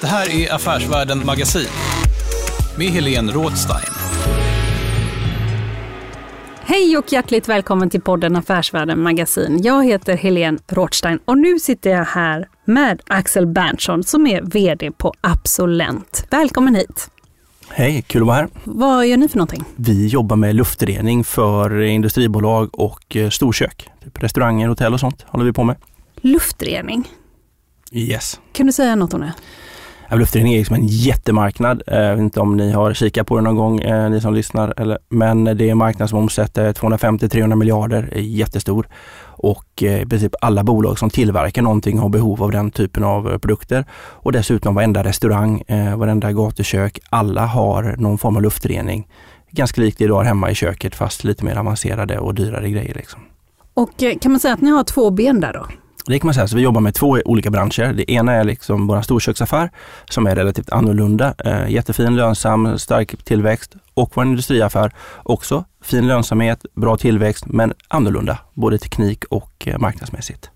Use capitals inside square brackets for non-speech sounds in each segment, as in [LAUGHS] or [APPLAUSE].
Det här är Affärsvärlden Magasin med Helene Rådstein. Hej och hjärtligt välkommen till podden Affärsvärlden Magasin. Jag heter Helene Rådstein och nu sitter jag här med Axel Berntsson som är VD på Absolent. Välkommen hit! Hej, kul att vara här. Vad gör ni för någonting? Vi jobbar med luftrening för industribolag och eh, storkök. Typ restauranger, hotell och sånt håller vi på med. Luftrening? Yes. Kan du säga något om det? Ja, luftrening är liksom en jättemarknad. Eh, jag vet inte om ni har kikat på det någon gång, eh, ni som lyssnar. Eller, men det är en marknad som omsätter 250-300 miljarder, är jättestor. Och eh, i princip alla bolag som tillverkar någonting har behov av den typen av eh, produkter. Och dessutom varenda restaurang, eh, varenda gatukök, alla har någon form av luftrening. Ganska likt det du har hemma i köket fast lite mer avancerade och dyrare grejer. Liksom. Och kan man säga att ni har två ben där då? Det kan man säga. Så vi jobbar med två olika branscher. Det ena är liksom vår storköksaffär som är relativt annorlunda. Eh, jättefin, lönsam, stark tillväxt. Och vår industriaffär också. Fin lönsamhet, bra tillväxt men annorlunda. Både teknik och eh, marknadsmässigt.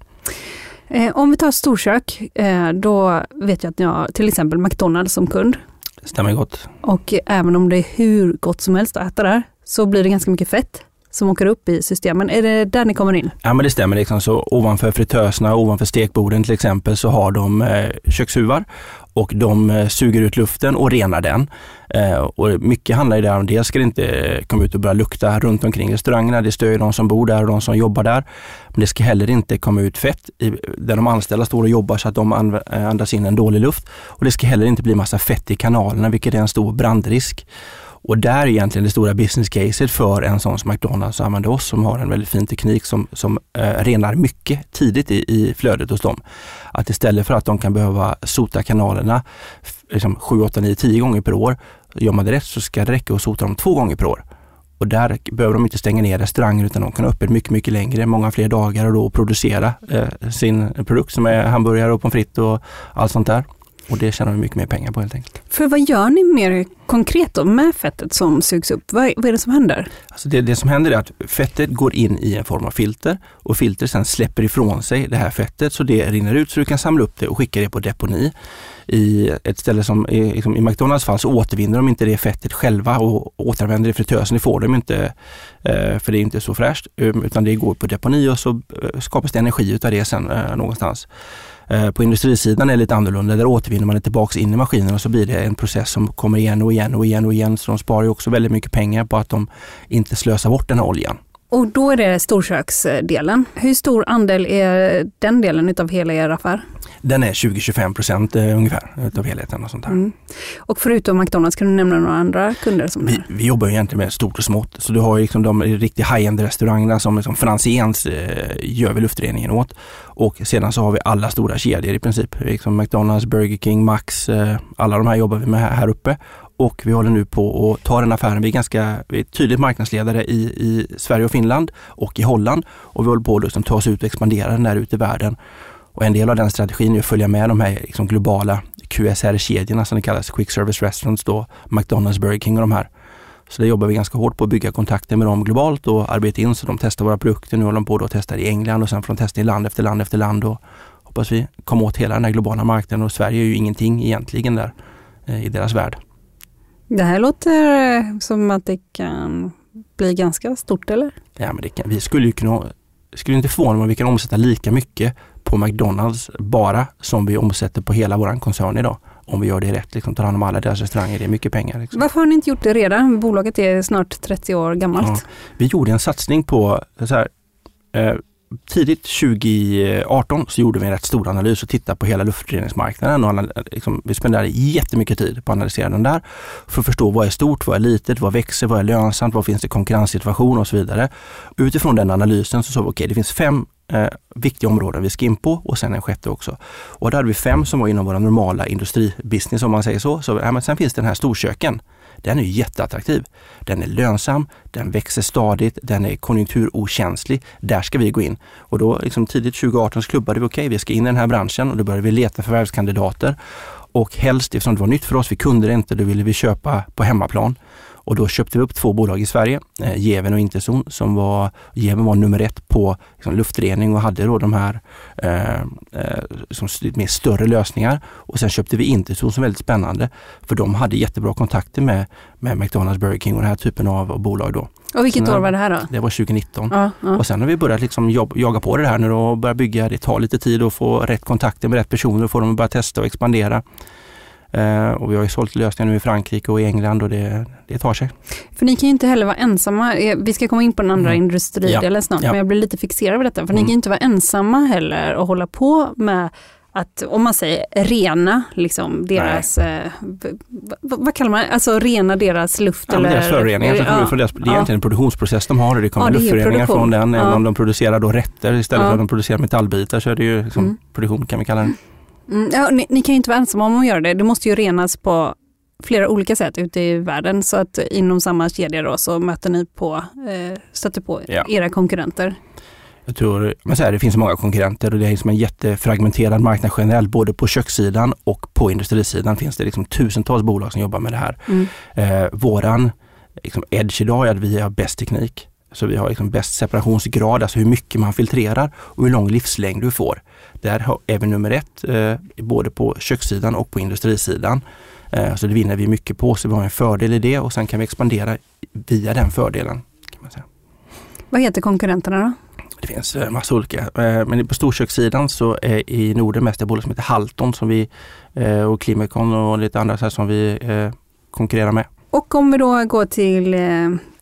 Eh, om vi tar storkök, eh, då vet jag att ni har till exempel McDonalds som kund. Stämmer gott. Och även om det är hur gott som helst att äta där, så blir det ganska mycket fett som åker upp i systemen. Är det där ni kommer in? Ja men det stämmer. Liksom. Så ovanför fritöserna, ovanför stekborden till exempel, så har de eh, kökshuvar och de eh, suger ut luften och renar den. Eh, och mycket handlar ju där om, dels ska det inte eh, komma ut och börja lukta runt omkring restaurangerna, det stör ju de som bor där och de som jobbar där. Men det ska heller inte komma ut fett i, där de anställda står och jobbar så att de eh, andas in en dålig luft. Och det ska heller inte bli massa fett i kanalerna, vilket är en stor brandrisk. Och där är egentligen det stora business caset för en sån som McDonalds och använder oss som har en väldigt fin teknik som, som eh, renar mycket tidigt i, i flödet hos dem. Att istället för att de kan behöva sota kanalerna liksom 7, 8, 9, 10 gånger per år, gör man det rätt så ska det räcka att sota dem två gånger per år. Och där behöver de inte stänga ner restauranger utan de kan ha öppet mycket, mycket längre, många fler dagar och då producera eh, sin produkt som är hamburgare och pommes frites och allt sånt där. Och det tjänar vi mycket mer pengar på helt enkelt. För vad gör ni mer konkret då med fettet som sugs upp? Vad, vad är det som händer? Alltså det, det som händer är att fettet går in i en form av filter och filtret sen släpper ifrån sig det här fettet så det rinner ut så du kan samla upp det och skicka det på deponi. I ett ställe som liksom i McDonalds fall så återvinner de inte det fettet själva och återanvänder det i fritösen. Det får de inte eh, för det är inte så fräscht utan det går på deponi och så eh, skapas det energi utav det sen eh, någonstans. Eh, på industrisidan är det lite annorlunda. Där återvinner man det tillbaks in i maskinen och så blir det en process som kommer igen och igen och igen och igen. Så de sparar ju också väldigt mycket pengar på att de inte slösar bort den här oljan. Och då är det storköksdelen. Hur stor andel är den delen utav hela er affär? Den är 20-25 procent eh, ungefär utav helheten. Och sånt här. Mm. Och förutom McDonalds, kan du nämna några andra kunder? Som vi, vi jobbar egentligen med stort och smått. Så du har liksom de riktigt high-end restaurangerna som liksom Franzéns eh, gör vi luftreningen åt. Och sedan så har vi alla stora kedjor i princip. Liksom McDonalds, Burger King, Max, eh, alla de här jobbar vi med här, här uppe och vi håller nu på att ta den affären. Vi är ganska vi är tydligt marknadsledare i, i Sverige och Finland och i Holland och vi håller på att liksom ta oss ut och expandera den där ute i världen. Och en del av den strategin är att följa med de här liksom globala QSR-kedjorna som det kallas, Quick Service Restaurants då, McDonalds, Burger King och de här. Så det jobbar vi ganska hårt på att bygga kontakter med dem globalt och arbeta in så de testar våra produkter. Nu håller de på att testa i England och sen får de testa i land efter land efter land och hoppas vi kommer åt hela den här globala marknaden och Sverige är ju ingenting egentligen där eh, i deras värld. Det här låter eh, som att det kan bli ganska stort eller? Ja, men det kan, vi skulle ju kunna, skulle inte förvåna mig om vi kan omsätta lika mycket på McDonalds bara som vi omsätter på hela vår koncern idag. Om vi gör det rätt, liksom, tar hand om alla deras restauranger, det är mycket pengar. Liksom. Varför har ni inte gjort det redan? Bolaget är snart 30 år gammalt. Ja, vi gjorde en satsning på så här, eh, tidigt 2018 så gjorde vi en rätt stor analys och tittade på hela luftreningsmarknaden. Och liksom, vi spenderade jättemycket tid på att analysera den där för att förstå vad är stort, vad är litet, vad växer, vad är lönsamt, vad finns det konkurrenssituation och så vidare. Utifrån den analysen så sa vi okej, okay, det finns fem eh, viktiga områden vi ska in på och sen en sjätte också. Och där hade vi fem som var inom våra normala industribusiness om man säger så. så ja, men sen finns den här storköken den är jätteattraktiv. Den är lönsam, den växer stadigt, den är konjunkturokänslig. Där ska vi gå in. Och då liksom tidigt 2018 så klubbade vi, okej okay, vi ska in i den här branschen och då började vi leta förvärvskandidater. Och helst, eftersom det var nytt för oss, vi kunde det inte, då ville vi köpa på hemmaplan. Och då köpte vi upp två bolag i Sverige, eh, Geven och Interzon, som var, Geven var nummer ett på liksom, luftrening och hade då de här eh, eh, som med större lösningar. Och sen köpte vi Interzon som är väldigt spännande, för de hade jättebra kontakter med, med McDonalds, Burger King och den här typen av bolag då. Och vilket år var det här då? Det var 2019. Ja, ja. Och sen har vi börjat liksom jobb, jaga på det här nu och börja bygga. Det tar lite tid att få rätt kontakter med rätt personer och få dem att börja testa och expandera. Eh, och vi har ju sålt lösningar nu i Frankrike och i England och det, det tar sig. För ni kan ju inte heller vara ensamma. Eh, Vi ska komma in på den andra Mm. industridelen Ja, snart, ja. men jag blir lite fixerad vid detta. För ni Mm. kan ju inte vara ensamma heller och hålla på med att, om man säger rena, liksom deras, eh, vad kallar man alltså rena deras luft Ja, men deras föroreningar, kommer det, från deras, det är ja. egentligen en produktionsprocess de har och det kommer Ja, det luftföroreningar från den. Även Ja. om de producerar då rätter istället Ja. för att de producerar metallbitar så är det ju liksom Mm. produktion kan vi kalla det. Mm, ja, ni, ni kan ju inte vara ensamma om att göra det. Det måste ju renas på flera olika sätt ute i världen. Så att inom samma kedja då så möter ni på, eh, stöter på Ja. era konkurrenter. Jag tror, men så här, det finns många konkurrenter och det är liksom en jättefragmenterad marknad generellt. Både på kökssidan och på industrisidan finns det liksom tusentals bolag som jobbar med det här. Mm. Eh, våran liksom edge idag är att vi har bäst teknik. Så vi har liksom bäst separationsgrad, alltså hur mycket man filtrerar och hur lång livslängd du får. Där är vi nummer ett, eh, både på kökssidan och på industrisidan. Eh, så det vinner vi mycket på, så vi har en fördel i det och sen kan vi expandera via den fördelen. Kan man säga. Vad heter konkurrenterna då? Det finns eh, massa olika. Men på storkökssidan så är i Norden mest ett bolag som heter Halton som vi, och Climicon och lite andra så som vi konkurrerar med. Och om vi då går till,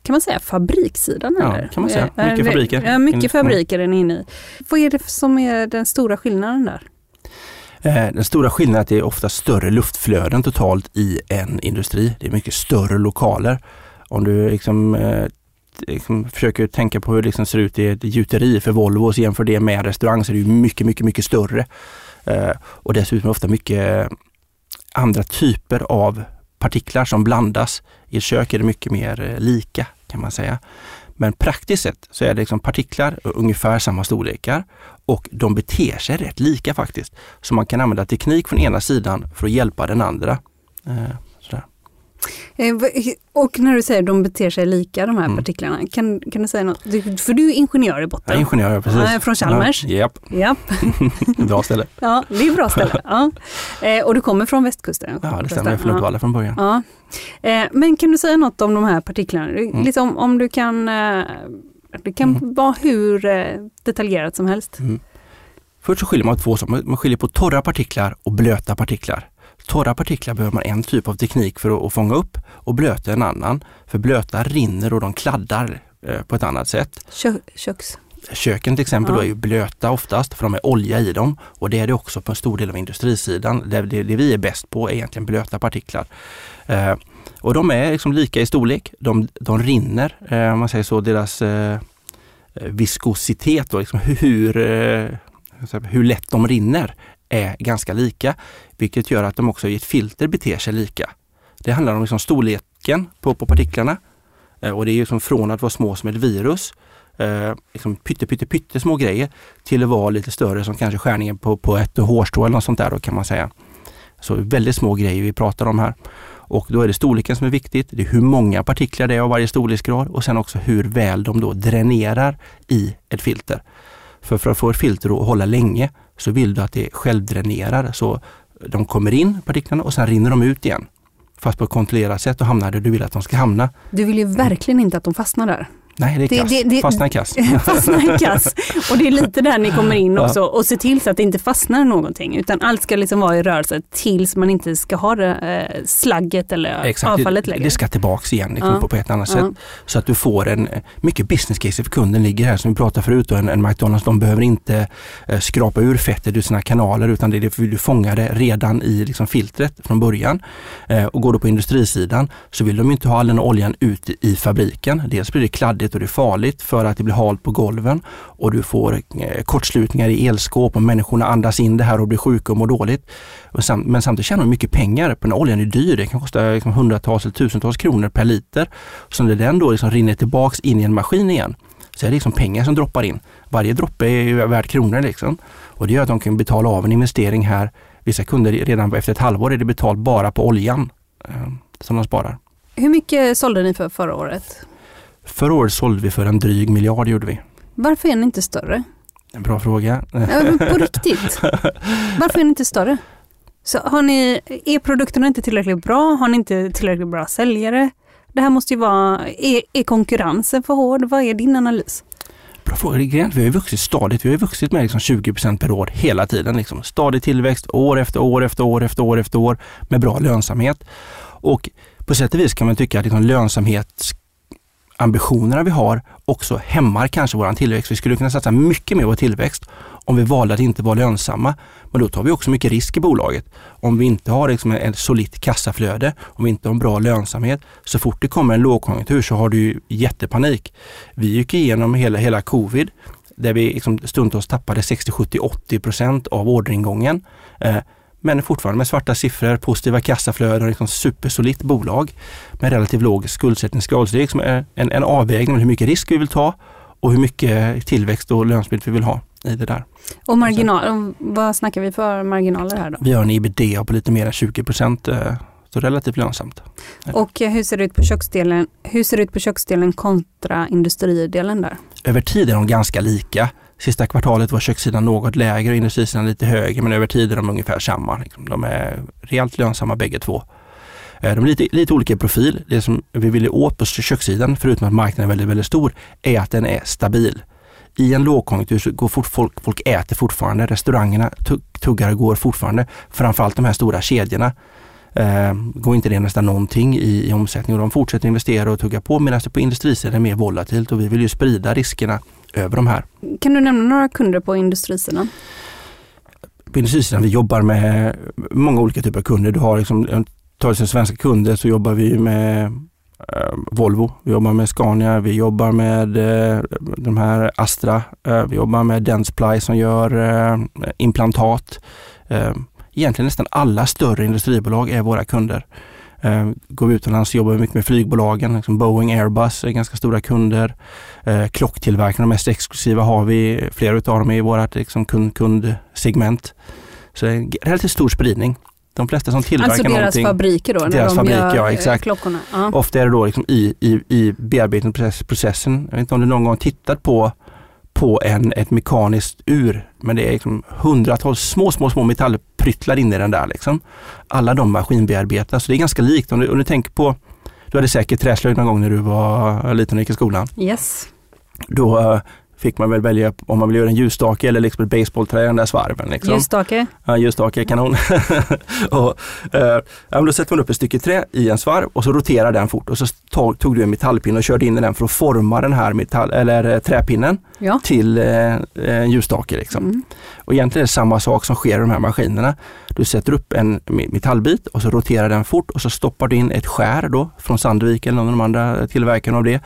kan man säga fabrikssidan? Ja, eller? kan man säga. Eh, Mycket eh, fabriker. Ja, mycket Mm. fabriker är ni inne i. Vad är det som är den stora skillnaden där? Eh, Den stora skillnaden är att det är ofta större luftflöden totalt i en industri. Det är mycket större lokaler. Om du liksom, eh, liksom försöker tänka på hur det liksom ser ut i ett gjuteri för Volvo och så jämför det med en restaurang så är det mycket, mycket, mycket större. Och dessutom ofta mycket andra typer av partiklar som blandas. I ett kök är det mycket mer eh, lika kan man säga. Men praktiskt sett så är det liksom partiklar ungefär samma storlekar och de beter sig rätt lika faktiskt. Så man kan använda teknik från ena sidan för att hjälpa den andra. Eh, sådär. Eh, v- och när du säger de beter sig lika de här Mm. partiklarna, kan, kan du säga något? För du är ingenjör i Jag botten. är ingenjör, precis. Från Chalmers. Ja, japp, Ja, [LAUGHS] bra ställe. ja, det är bra ställe. [LAUGHS] Ja. Eh, Och du kommer från västkusten? Ja, det stämmer. Jag är från Uddevalla från början. Ja. Eh, Men kan du säga något om de här partiklarna? Mm. Liksom, om du kan, eh, det kan Mm. vara hur eh, detaljerat som helst. Mm. Först så skiljer man två saker. Man skiljer på torra partiklar och blöta partiklar. Torra partiklar behöver man en typ av teknik för att, att fånga upp och blöta en annan. För blöta rinner och de kladdar eh, på ett annat sätt. Kö köks. Köken till exempel Ja. är ju blöta oftast för de är olja i dem och det är det också på en stor del av industrisidan. Det, det, det vi är bäst på är egentligen blöta partiklar. Eh, och de är liksom lika i storlek. De, de rinner, eh, man säger så, deras eh, viskositet då, liksom hur, eh, hur lätt de rinner är ganska lika. Vilket gör att de också i ett filter beter sig lika. Det handlar om liksom storleken på, på partiklarna. Eh, och det är ju liksom från att vara små som ett virus eh, liksom pytte, pytte, pytte små grejer till att vara lite större som kanske skärningen på, på ett hårstrå eller något sånt där då kan man säga. Så väldigt små grejer vi pratar om här. Och då är det storleken som är viktigt. Det är hur många partiklar det är av varje storleksgrad och sen också hur väl de då dränerar i ett filter. För, för att få ett filter att hålla länge så vill du att det självdränerar. Så de kommer in, partiklarna, och sen rinner de ut igen. Fast på ett kontrollerat sätt och hamnar där du vill att de ska hamna. Du vill ju verkligen inte att de fastnar där. Nej, det är kass. det- det- Fastna i kass. [LAUGHS] fastnar i kass. Och det är lite där ni kommer in Ja. också och se till så att det inte fastnar någonting. Utan allt ska liksom vara i rörelse tills man inte ska ha det, eh, slagget eller Exakt, avfallet längre. det ska tillbaks igen liksom, Ja. på, på ett annat Ja. sätt. Så att du får en, mycket business case för kunden ligger här som vi pratade förut. då, En, en McDonalds de behöver inte eh, skrapa ur fettet ur sina kanaler utan det är det, du fångar det redan i liksom, filtret från början. Eh, och går du på industrisidan så vill de inte ha all den oljan ut i, i fabriken. Dels blir det kladdigt och det är farligt för att det blir halt på golven och du får eh, kortslutningar i elskåp och människorna andas in det här och blir sjuka och mår dåligt. Men samtidigt tjänar de mycket pengar på den oljan är dyr. Det kan kosta liksom hundratals eller tusentals kronor per liter. Så när den då liksom rinner tillbaks in i en maskin igen så är det liksom pengar som droppar in. Varje droppe är ju värd kronor liksom. Och det gör att de kan betala av en investering här. Vissa kunder redan efter ett halvår är det betalt bara på oljan eh, som de sparar. Hur mycket sålde ni för förra året? Förra året sålde vi för en dryg miljard gjorde vi. Varför är ni inte större? En bra fråga. Ja, på [LAUGHS] riktigt. Varför är ni inte större? Så har ni, är produkterna inte tillräckligt bra? Har ni inte tillräckligt bra säljare? Det här måste ju vara, är, är konkurrensen för hård? Vad är din analys? Bra fråga. Vi har ju vuxit stadigt. Vi har ju vuxit med liksom 20% per år hela tiden. Liksom. Stadig tillväxt år efter år efter år efter år efter år med bra lönsamhet. Och på sätt och vis kan man tycka att liksom ambitionerna vi har också hämmar kanske våran tillväxt. Vi skulle kunna satsa mycket mer på tillväxt om vi valde att inte vara lönsamma. Men då tar vi också mycket risk i bolaget. Om vi inte har liksom ett solitt kassaflöde, om vi inte har en bra lönsamhet, så fort det kommer en lågkonjunktur så har du ju jättepanik. Vi gick igenom hela, hela covid där vi liksom stundtals tappade 60, 70, 80 procent av orderingången. Eh, men fortfarande med svarta siffror, positiva kassaflöden och liksom supersolitt bolag med relativt låg skuldsättningsgrad. Så det är liksom en, en avvägning med hur mycket risk vi vill ta och hur mycket tillväxt och lönsamhet vi vill ha i det där. Och marginal, vad snackar vi för marginaler här då? Vi har en ebitda på lite mer än 20 procent, eh, så relativt lönsamt. Och eh, hur ser det ut på köksdelen, hur ser det ut på köksdelen kontra industridelen där? Över tid är de ganska lika. Sista kvartalet var kökssidan något lägre och industrisidan lite högre, men över tid är de ungefär samma. Liksom. De är rejält lönsamma bägge två. Eh, de är lite, lite olika profil. Det som vi ville åt på kökssidan, förutom att marknaden är väldigt, väldigt stor, är att den är stabil i en lågkonjunktur så går fort, folk, folk äter fortfarande, restaurangerna tuggar och går fortfarande. Framförallt de här stora kedjorna eh, går inte det nästan någonting i, i omsättning och de fortsätter investera och tugga på medan det på industrisidan är mer volatilt och vi vill ju sprida riskerna över de här. Kan du nämna några kunder på industrisidan? På industrisidan vi jobbar med många olika typer av kunder. Du har liksom, tar svenska kunder så jobbar vi med eh, Volvo, vi jobbar med Scania, vi jobbar med eh, de här Astra, eh, vi jobbar med Dentsply som gör eh, implantat. Egentligen nästan alla större industribolag är våra kunder. Eh, går vi utomlands jobbar vi mycket med flygbolagen, liksom Boeing, Airbus är ganska stora kunder. Eh, klocktillverkarna, de mest exklusiva har vi, flera utav dem i vårt liksom, kund, kundsegment. Så det är en relativt stor spridning. De flesta som tillverkar alltså någonting. Alltså deras fabriker då? När deras de fabriker, gör ja eh, exakt. Klockorna. Ja. Ofta är det då liksom i, i, i bearbetningsprocessen. Jag vet inte om du någon gång tittat på, på en, ett mekaniskt ur, men det är liksom hundratals små, små, små metallpryttlar inne i den där. Liksom. Alla de maskinbearbetas, så det är ganska likt. Om du, om du tänker på, du hade säkert träslöjd någon gång när du var liten och gick i skolan. Yes. Då eh, fick man väl välja om man vill göra en ljusstake eller liksom ett basebollträ i den där svarven. Liksom. Ljusstake? Ja, ljusstake, kanon. [LAUGHS] och, eh, ja, då sätter man upp ett stycke trä i en svarv och så roterar den fort och så tog, tog du en metallpinne och körde in i den för att forma den här metall, eller, eh, träpinnen ja. till eh, en ljusstake. Liksom. Mm. Och egentligen är det samma sak som sker i de här maskinerna. Du sätter upp en metallbit och så roterar den fort och så stoppar du in ett skär då från Sandvik eller någon av de andra tillverkarna av det.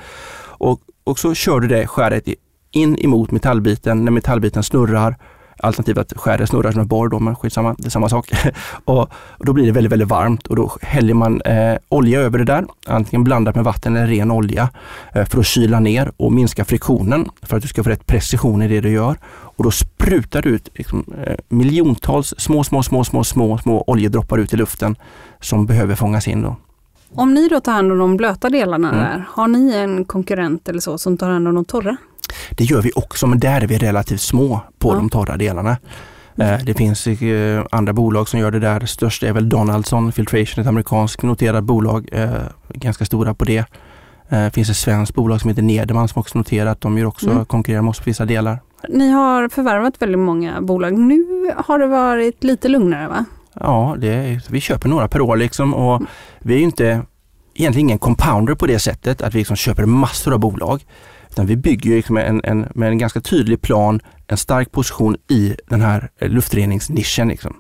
Och, och så kör du det skäret in emot metallbiten när metallbiten snurrar. Alternativt att skäret snurrar som en borr då, men skitsamma, det är samma sak. och, [LAUGHS] och då blir det väldigt, väldigt varmt och då häller man eh, olja över det där, antingen blandat med vatten eller ren olja eh, för att kyla ner och minska friktionen för att du ska få rätt precision i det du gör. Och då sprutar du ut liksom, eh, miljontals små, små, små, små, små, små oljedroppar ut i luften som behöver fångas in. Då. Om ni då tar hand om de blöta delarna mm. där, har ni en konkurrent eller så som tar hand om de torra? Det gör vi också, men där är vi relativt små på ja. de torra delarna. Mm. Det finns eh, andra bolag som gör det där. Störst är väl Donaldson Filtration, ett amerikanskt noterat bolag. Eh, ganska stora på det. Det finns ett svenskt bolag som heter Nederman som också noterat. De gör också mm. konkurrerar med oss på vissa delar. Ni har förvärvat väldigt många bolag. Nu har det varit lite lugnare va? Ja, är, vi köper några per år liksom och mm. vi är inte egentligen ingen compounder på det sättet att vi liksom köper massor av bolag. Utan vi bygger liksom en, en, med en ganska tydlig plan, en stark position i den här eh, luftreningsnischen. Liksom.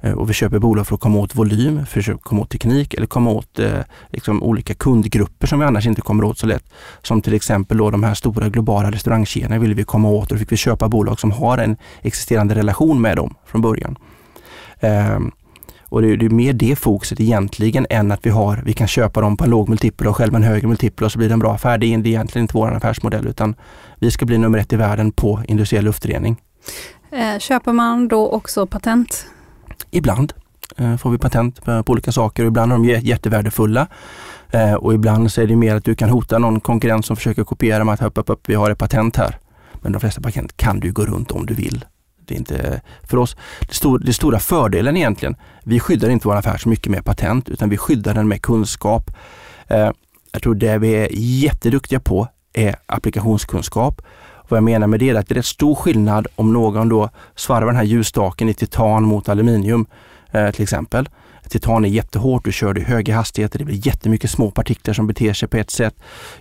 Eh, och vi köper bolag för att komma åt volym, för att komma åt teknik eller komma åt eh, liksom olika kundgrupper som vi annars inte kommer åt så lätt. Som till exempel då de här stora globala restaurangkedjorna ville vi komma åt och då fick vi köpa bolag som har en existerande relation med dem från början. Eh, och det är, det är mer det fokuset egentligen än att vi har, vi kan köpa dem på en låg multipel och själva en högre multipel och så blir det en bra affär. Det är egentligen inte vår affärsmodell utan vi ska bli nummer ett i världen på industriell luftrening. Eh, köper man då också patent? Ibland eh, får vi patent på, olika saker och ibland är de jättevärdefulla. Eh, och ibland så är det mer att du kan hota någon konkurrent som försöker kopiera med att upp, upp, upp, vi har ett patent här. Men de flesta patent kan du gå runt om du vill. Det är inte, för oss, det, stor, det stora fördelen egentligen, vi skyddar inte vår affär så mycket med patent utan vi skyddar den med kunskap. Eh, jag tror det vi är jätteduktiga på är applikationskunskap. Vad jag menar med det är att det är rätt stor skillnad om någon då svarvar den här ljusstaken i titan mot aluminium eh, till exempel. Titan är jättehårt, du kör det i höga hastigheter, det blir jättemycket små partiklar som beter sig på ett sätt.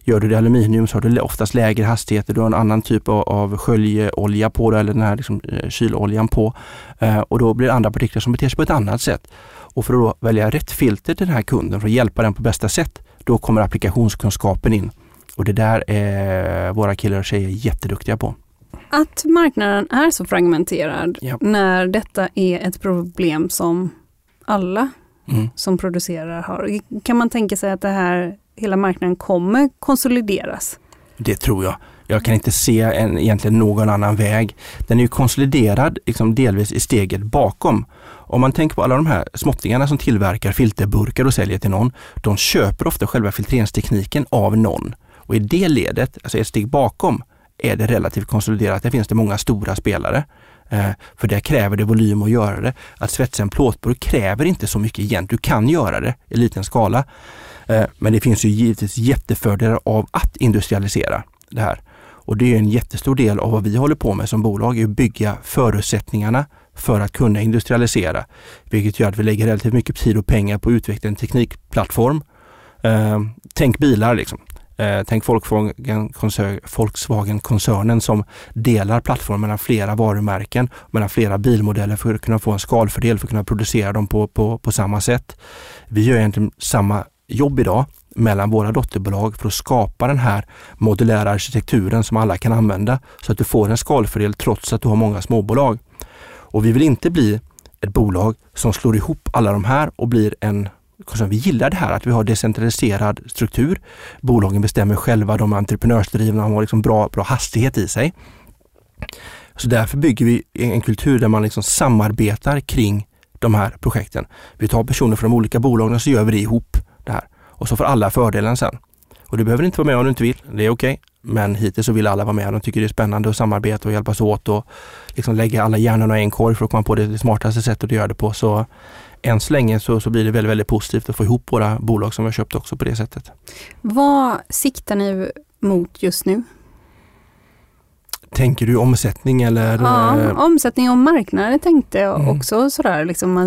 Gör du det i aluminium så har du oftast lägre hastigheter, du har en annan typ av, av sköljolja på det eller den här liksom, eh, kyloljan på. Eh, och då blir det andra partiklar som beter sig på ett annat sätt. Och för att då välja rätt filter till den här kunden för att hjälpa den på bästa sätt, då kommer applikationskunskapen in. Och det där är våra killar och tjejer jätteduktiga på. Att marknaden är så fragmenterad Ja. när detta är ett problem som alla Mm. som producerar har. Kan man tänka sig att det här, hela marknaden kommer konsolideras? Det tror jag. Jag kan inte se en, egentligen någon annan väg. Den är ju konsoliderad liksom delvis i steget bakom. Om man tänker på alla de här småttingarna som tillverkar filterburkar och säljer till någon. De köper ofta själva filtreringstekniken av någon. Och i det ledet, alltså ett steg bakom, är det relativt konsoliderat. Där finns det många stora spelare. Eh, för där kräver det volym att göra det. Att svetsa en plåtburk kräver inte så mycket egentligen. Du kan göra det i liten skala. Eh, men det finns ju givetvis jättefördelar av att industrialisera det här. Och det är en jättestor del av vad vi håller på med som bolag, är att bygga förutsättningarna för att kunna industrialisera. Vilket gör att vi lägger relativt mycket tid och pengar på att utveckla en teknikplattform. Eh, tänk bilar liksom. Eh, tänk Volkswagen-koncernen som delar plattformen mellan flera varumärken, mellan flera bilmodeller för att kunna få en skalfördel, för att kunna producera dem på, på, på samma sätt. Vi gör egentligen samma jobb idag mellan våra dotterbolag för att skapa den här modulära arkitekturen som alla kan använda så att du får en skalfördel trots att du har många småbolag. Och vi vill inte bli ett bolag som slår ihop alla de här och blir en vi gillar det här att vi har decentraliserad struktur. Bolagen bestämmer själva, de är entreprenörsdrivna, de har liksom bra, bra hastighet i sig. Så därför bygger vi en kultur där man liksom samarbetar kring de här projekten. Vi tar personer från de olika bolagen och så gör vi det ihop. Det här. Och så får alla fördelen sen. Och du behöver inte vara med om du inte vill, det är okej. Okay. Men hittills så vill alla vara med. De tycker det är spännande att samarbeta och hjälpas åt och liksom lägga alla hjärnorna i en korg för att komma på det, smartaste sättet att göra det på. Så än så länge så, så blir det väldigt, väldigt positivt att få ihop våra bolag som vi har köpt också på det sättet. Vad siktar ni mot just nu? Tänker du omsättning eller? Ja, eh, omsättning och marknaden tänkte jag Mm. också sådär. Liksom,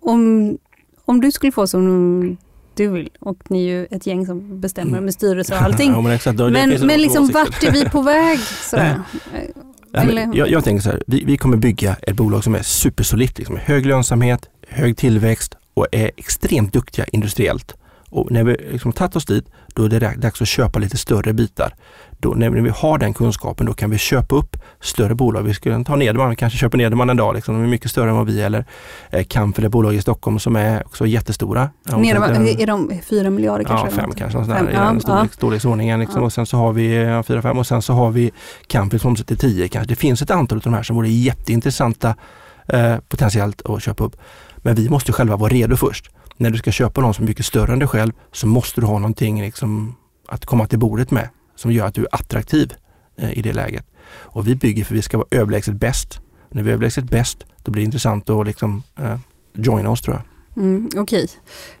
om, om du skulle få som du vill och ni är ju ett gäng som bestämmer Mm. med styrelse och [LAUGHS] allting. ja, men exakt, men men en liksom vart är vi på [LAUGHS] väg? Sådär. Nej, Eller- jag, jag tänker så här, vi, vi kommer bygga ett bolag som är supersolitt, liksom, hög lönsamhet, hög tillväxt och är extremt duktiga industriellt. Och när vi liksom tagit oss dit, då är det dags att köpa lite större bitar. Då, när vi har den kunskapen, då kan vi köpa upp större bolag. Vi skulle ta Nederman, vi kanske köper Nederman en dag, liksom. de är mycket större än vad vi eller eh, Kamfer, bolag i Stockholm som är också jättestora. Sen- är de fyra miljarder kanske? Ja, eller fem något? kanske, något sånt Fem, i den ja. storleksordningen. Liksom. Ja. Och sen så har vi ja, fyra, fem och sen så har vi Campus som omsätter 10 kanske. Det finns ett antal av de här som vore jätteintressanta eh, potentiellt att köpa upp. Men vi måste själva vara redo först. När du ska köpa någon som är mycket större än dig själv så måste du ha någonting liksom, att komma till bordet med som gör att du är attraktiv eh, i det läget. Och vi bygger för vi ska vara överlägset bäst. När vi är överlägset bäst, då blir det intressant att liksom, eh, joina oss tror jag. Mm, Okej,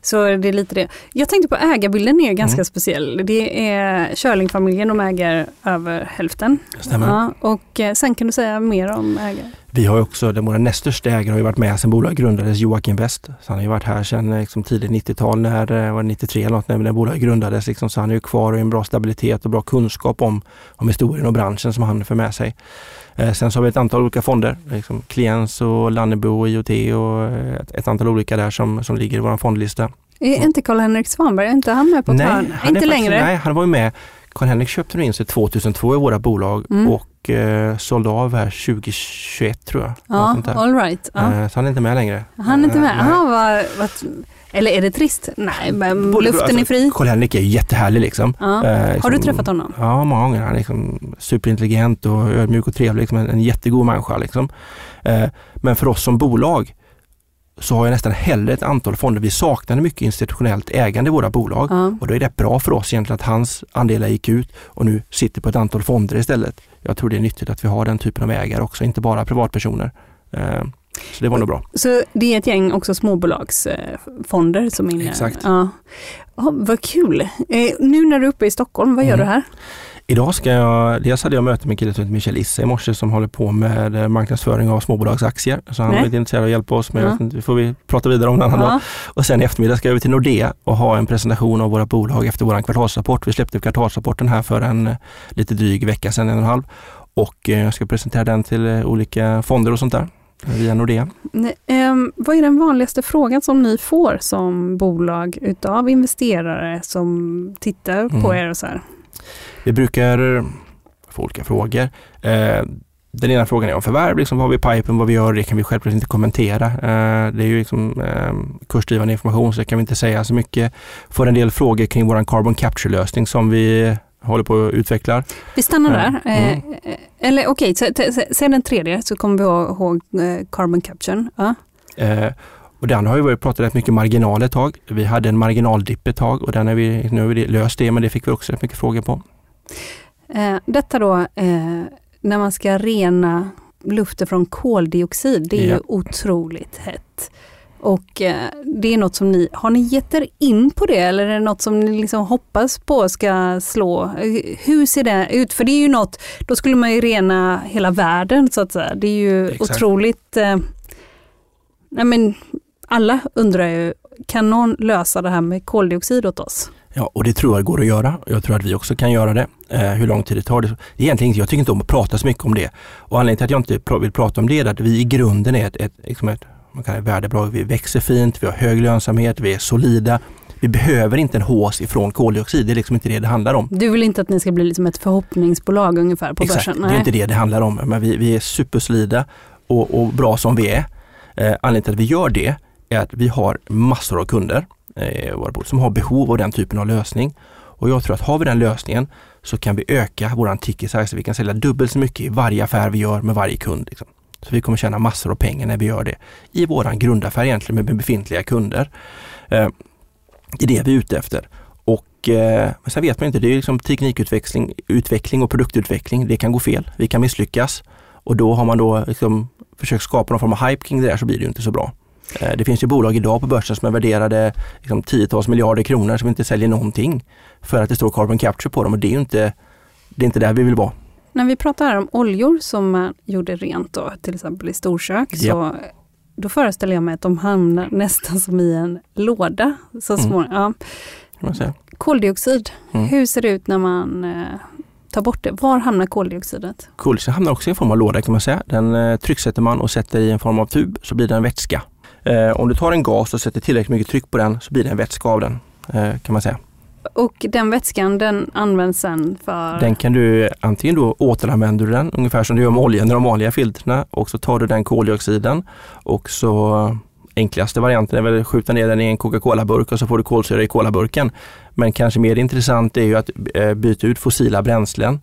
så det är lite det. Jag tänkte på ägarbilden är ganska Mm. speciell. Det är Körling-familjen, de äger över hälften. Stämmer. Ja, och eh, sen kan du säga mer om ägare. Vi har också, den våra näst största ägare har ju varit med sedan bolaget grundades, Joakim West. Så han har ju varit här sedan liksom, tidigt 90-tal, när, eh, var det 93 eller något, när, när bolaget grundades. Liksom, så han är ju kvar och har en bra stabilitet och bra kunskap om, om historien och branschen som han för med sig. Eh, sen så har vi ett antal olika fonder, liksom Kliens och Lannebo och IoT och eh, ett, ett antal olika där som, som ligger i vår fondlista. Är inte Karl-Henrik Svanberg, är inte han med på ett hörn? han är Inte längre? Nej, han var ju med. Karl-Henrik köpte in sig 2002 i våra bolag Mm. och eh, sålde av här 2021 tror jag. Ja, all right. Ja. Eh, Så han är inte med längre. Han är inte Eh, med? nej. Aha, vad, vad, eller är det trist? Nej, men Både- luften är alltså, fri. Karl-Henrik är jättehärlig liksom. Ja. Eh, Har liksom- du träffat honom? Ja, många gånger. Han är liksom superintelligent och ödmjuk och trevlig. Liksom en, en jättegod människa. Liksom. Eh, men för oss som bolag så har jag nästan hellre ett antal fonder. Vi saknade mycket institutionellt ägande i våra bolag Ja. och då är det bra för oss egentligen att hans andelar gick ut och nu sitter på ett antal fonder istället. Jag tror det är nyttigt att vi har den typen av ägare också, inte bara privatpersoner. Eh, Så det var nog bra. Så det är ett gäng också småbolagsfonder som är inne? Exakt. Ja. Ja, vad kul! Eh, nu när du är uppe i Stockholm, vad gör Mm. du här? Idag ska jag, dels hade jag möte med en kille som heter Michel Isse i morse som håller på med eh, marknadsföring av småbolagsaktier. Så han Nej. var lite intresserad av att hjälpa oss, men Ja. inte, det får vi prata vidare om en annan dag. Ja. Och sen i eftermiddag ska jag över till Nordea och ha en presentation av våra bolag efter vår kvartalsrapport. Vi släppte kvartalsrapporten här för en eh, lite dryg vecka sedan, en och en halv. Och eh, jag ska presentera den till eh, olika fonder och sånt där eh, via Nordea. Nej, ehm, vad är den vanligaste frågan som ni får som bolag utav investerare som tittar på Mm. er och så här? Vi brukar eh, få olika frågor. Eh, Den ena frågan är om förvärv, liksom vad vi i pipen, vad vi gör, det kan vi självklart inte kommentera. Eh, Det är ju liksom eh, kursdrivande information så det kan vi inte säga så mycket. Får en del frågor kring vår carbon capture-lösning som vi håller på att utveckla. Vi stannar där. Ja. Eh, Mm. eh, eller okej, s- säg den tredje så kommer vi ihåg eh, carbon capture. Ja. Eh, Och den har varit pratat rätt mycket marginal ett tag. Vi hade en marginaldipp ett tag och den är vi, nu har vi löst det men det fick vi också rätt mycket frågor på. Eh, detta då, eh, när man ska rena luften från koldioxid, det är Ja. ju otroligt hett. Och eh, det är något som ni, har ni gett er in på det eller är det något som ni liksom hoppas på ska slå? Eh, Hur ser det ut? För det är ju något, då skulle man ju rena hela världen så att säga. Det är ju Exakt. otroligt, eh, nej men alla undrar ju, kan någon lösa det här med koldioxid åt oss? Ja, och det tror jag går att göra. Jag tror att vi också kan göra det. Eh, hur lång tid det tar, det det är egentligen inte, jag tycker inte om att prata så mycket om det. Och anledningen till att jag inte vill prata om det är att vi i grunden är ett, ett, liksom ett man kan säga värdebolag. Vi växer fint, vi har hög lönsamhet, vi är solida. Vi behöver inte en hås ifrån koldioxid, det är liksom inte det det handlar om. Du vill inte att ni ska bli liksom ett förhoppningsbolag ungefär på Exakt, börsen? det är inte det det handlar om. Men vi, vi är supersolida och, och bra som vi är. Eh, anledningen till att vi gör det är att vi har massor av kunder eh, våra bolag, som har behov av den typen av lösning. Och jag tror att har vi den lösningen så kan vi öka våran ticket size. Vi kan sälja dubbelt så mycket i varje affär vi gör med varje kund. Liksom. Så vi kommer tjäna massor av pengar när vi gör det i våran grundaffär egentligen med befintliga kunder. Eh, det är det vi är ute efter. Och eh, men sen vet man inte, det är liksom teknikutveckling utveckling och produktutveckling. Det kan gå fel, vi kan misslyckas och då har man då liksom försökt skapa någon form av hype kring det där så blir det ju inte så bra. Eh, det finns ju bolag idag på börsen som är värderade liksom, tiotals miljarder kronor som inte säljer någonting för att det står carbon capture på dem och det är ju inte, det är inte där vi vill vara. När vi pratar här om oljor som man gjorde rent då, till exempel i storkök, så Ja. då föreställer jag mig att de hamnar nästan som i en låda. Så Mm. små, ja. Man säga. Koldioxid, Mm. hur ser det ut när man eh, tar bort det? Var hamnar koldioxidet? Koldioxid hamnar också i en form av låda kan man säga. Den eh, trycksätter man och sätter i en form av tub så blir det en vätska. Eh, om du tar en gas och sätter tillräckligt mycket tryck på den så blir det en vätska av den eh, kan man säga. Och den vätskan den används sen för... Den kan du antingen då återanvänder du den ungefär som du gör med oljan i de vanliga filtrerna och så tar du den koldioxiden och så enklaste varianten är väl att skjuta ner den i en Coca-Cola-burk och så får du kolsyra i colaburken. Men kanske mer intressant är ju att eh, byta ut fossila bränslen.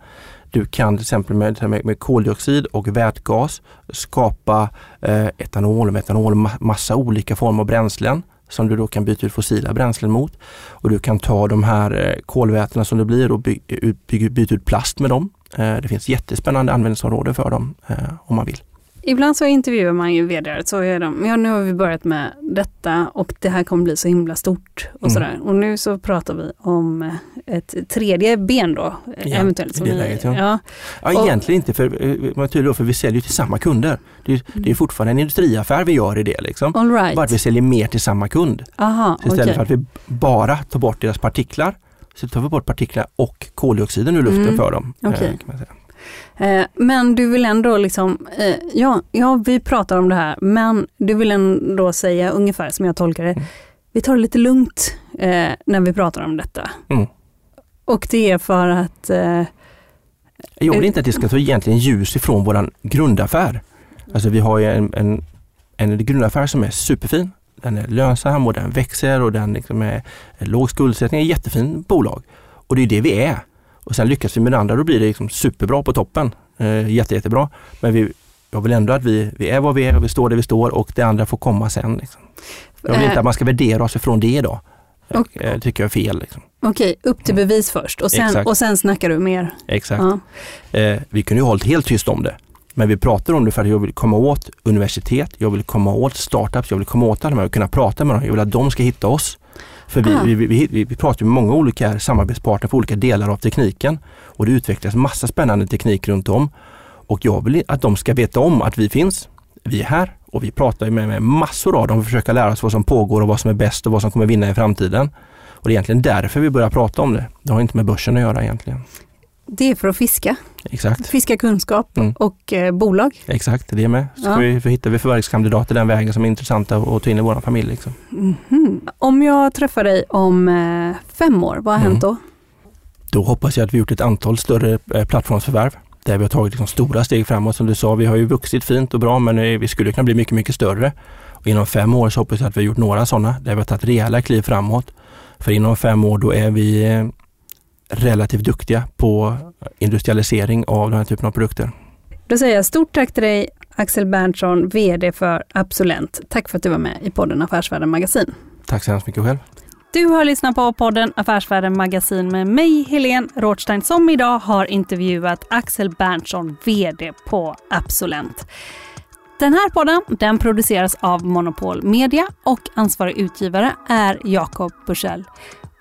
Du kan till exempel med, med, koldioxid och vätgas skapa eh, etanol, metanol, ma- massa olika former av bränslen som du då kan byta ut fossila bränslen mot. Och du kan ta de här eh, kolvätena som det blir och by, by, byta ut plast med dem. Eh, det finns jättespännande användningsområden för dem eh, om man vill. Ibland så intervjuar man ju vd så är de, ja nu har vi börjat med detta och det här kommer bli så himla stort och Mm. sådär. Och nu så pratar vi om eh, ett tredje ben då, Ja, eventuellt. i Som det ni, läget, ja. ja. Ja, Och- egentligen inte, för, eh, tydlig då, för vi säljer till samma kunder. Det är, det är fortfarande en industriaffär vi gör i det. Liksom. All Bara att vi right. säljer mer till samma kund. Aha, Så istället okej. för att vi bara tar bort deras partiklar så tar vi bort partiklar och koldioxiden ur luften Mm. för dem. eh, Okej. kan man säga. Eh, Men du vill ändå liksom, eh, ja, ja vi pratar om det här, men du vill ändå säga ungefär som jag tolkar det, Mm. vi tar det lite lugnt eh, när vi pratar om detta. Mm. Och det är för att, eh, Jag vill inte att det ska ta egentligen ljus ifrån våran grundaffär. Alltså vi har ju en, en, en grundaffär som är superfin. Den är lönsam och den växer och den liksom är, är låg skuldsättning. är ett jättefin bolag. Och det är det vi är. Och sen lyckas vi med det andra, då blir det liksom superbra på toppen. Eh, jätte, jättebra. Men vi, jag vill ändå att vi, vi är vad vi är och vi står där vi står och det andra får komma sen. Liksom. Jag vill Eh. inte att man ska värdera oss ifrån det då. Och- Det tycker jag är fel. Liksom. Okej, upp till bevis först och sen, Exakt. och sen snackar du mer. Exakt. Ja. Eh, vi kunde ju hållit helt tyst om det. Men vi pratar om det för att jag vill komma åt universitet, jag vill komma åt startups, jag vill komma åt alla de här och kunna prata med dem. Jag vill att de ska hitta oss. För vi, Ah. vi, vi, vi, vi pratar med många olika samarbetspartner för olika delar av tekniken och det utvecklas massa spännande teknik runt om. Och jag vill att de ska veta om att vi finns, vi är här och vi pratar med, med massor av dem för att försöka lära oss vad som pågår och vad som är bäst och vad som kommer vinna i framtiden. Och det är egentligen därför vi börjar prata om det. Det har inte med börsen att göra egentligen. Det är för att fiska. Exakt. Fiska kunskap Mm. och eh, bolag. Exakt, det är med. Så Ja. vi, för hittar vi förvärvskandidater den vägen som är intressanta att ta in i vår familj. Liksom. Mhm. Om jag träffar dig om eh, fem år, vad har Mm. hänt då? Då hoppas jag att vi gjort ett antal större eh, plattformsförvärv där vi har tagit liksom stora steg framåt. Som du sa, vi har ju vuxit fint och bra men eh, vi skulle kunna bli mycket, mycket större. Och inom fem år så hoppas jag att vi har gjort några sådana där vi har tagit rejäla kliv framåt. För inom fem år då är vi eh, relativt duktiga på industrialisering av den här typen av produkter. Då säger jag stort tack till dig Axel Berntsson, VD för Absolent. Tack för att du var med i podden Affärsvärlden Magasin. Tack så hemskt mycket själv. Du har lyssnat på podden Affärsvärlden Magasin med mig, Helene Rothstein, som idag har intervjuat Axel Berntsson, VD på Absolent. Den här podden den produceras av Monopol Media och ansvarig utgivare är Jakob Bursell.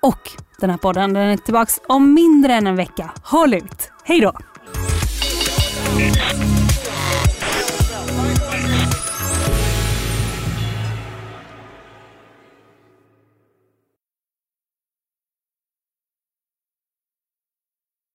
Och den här podden den är tillbaka om mindre än en vecka. Håll ut! Hej då!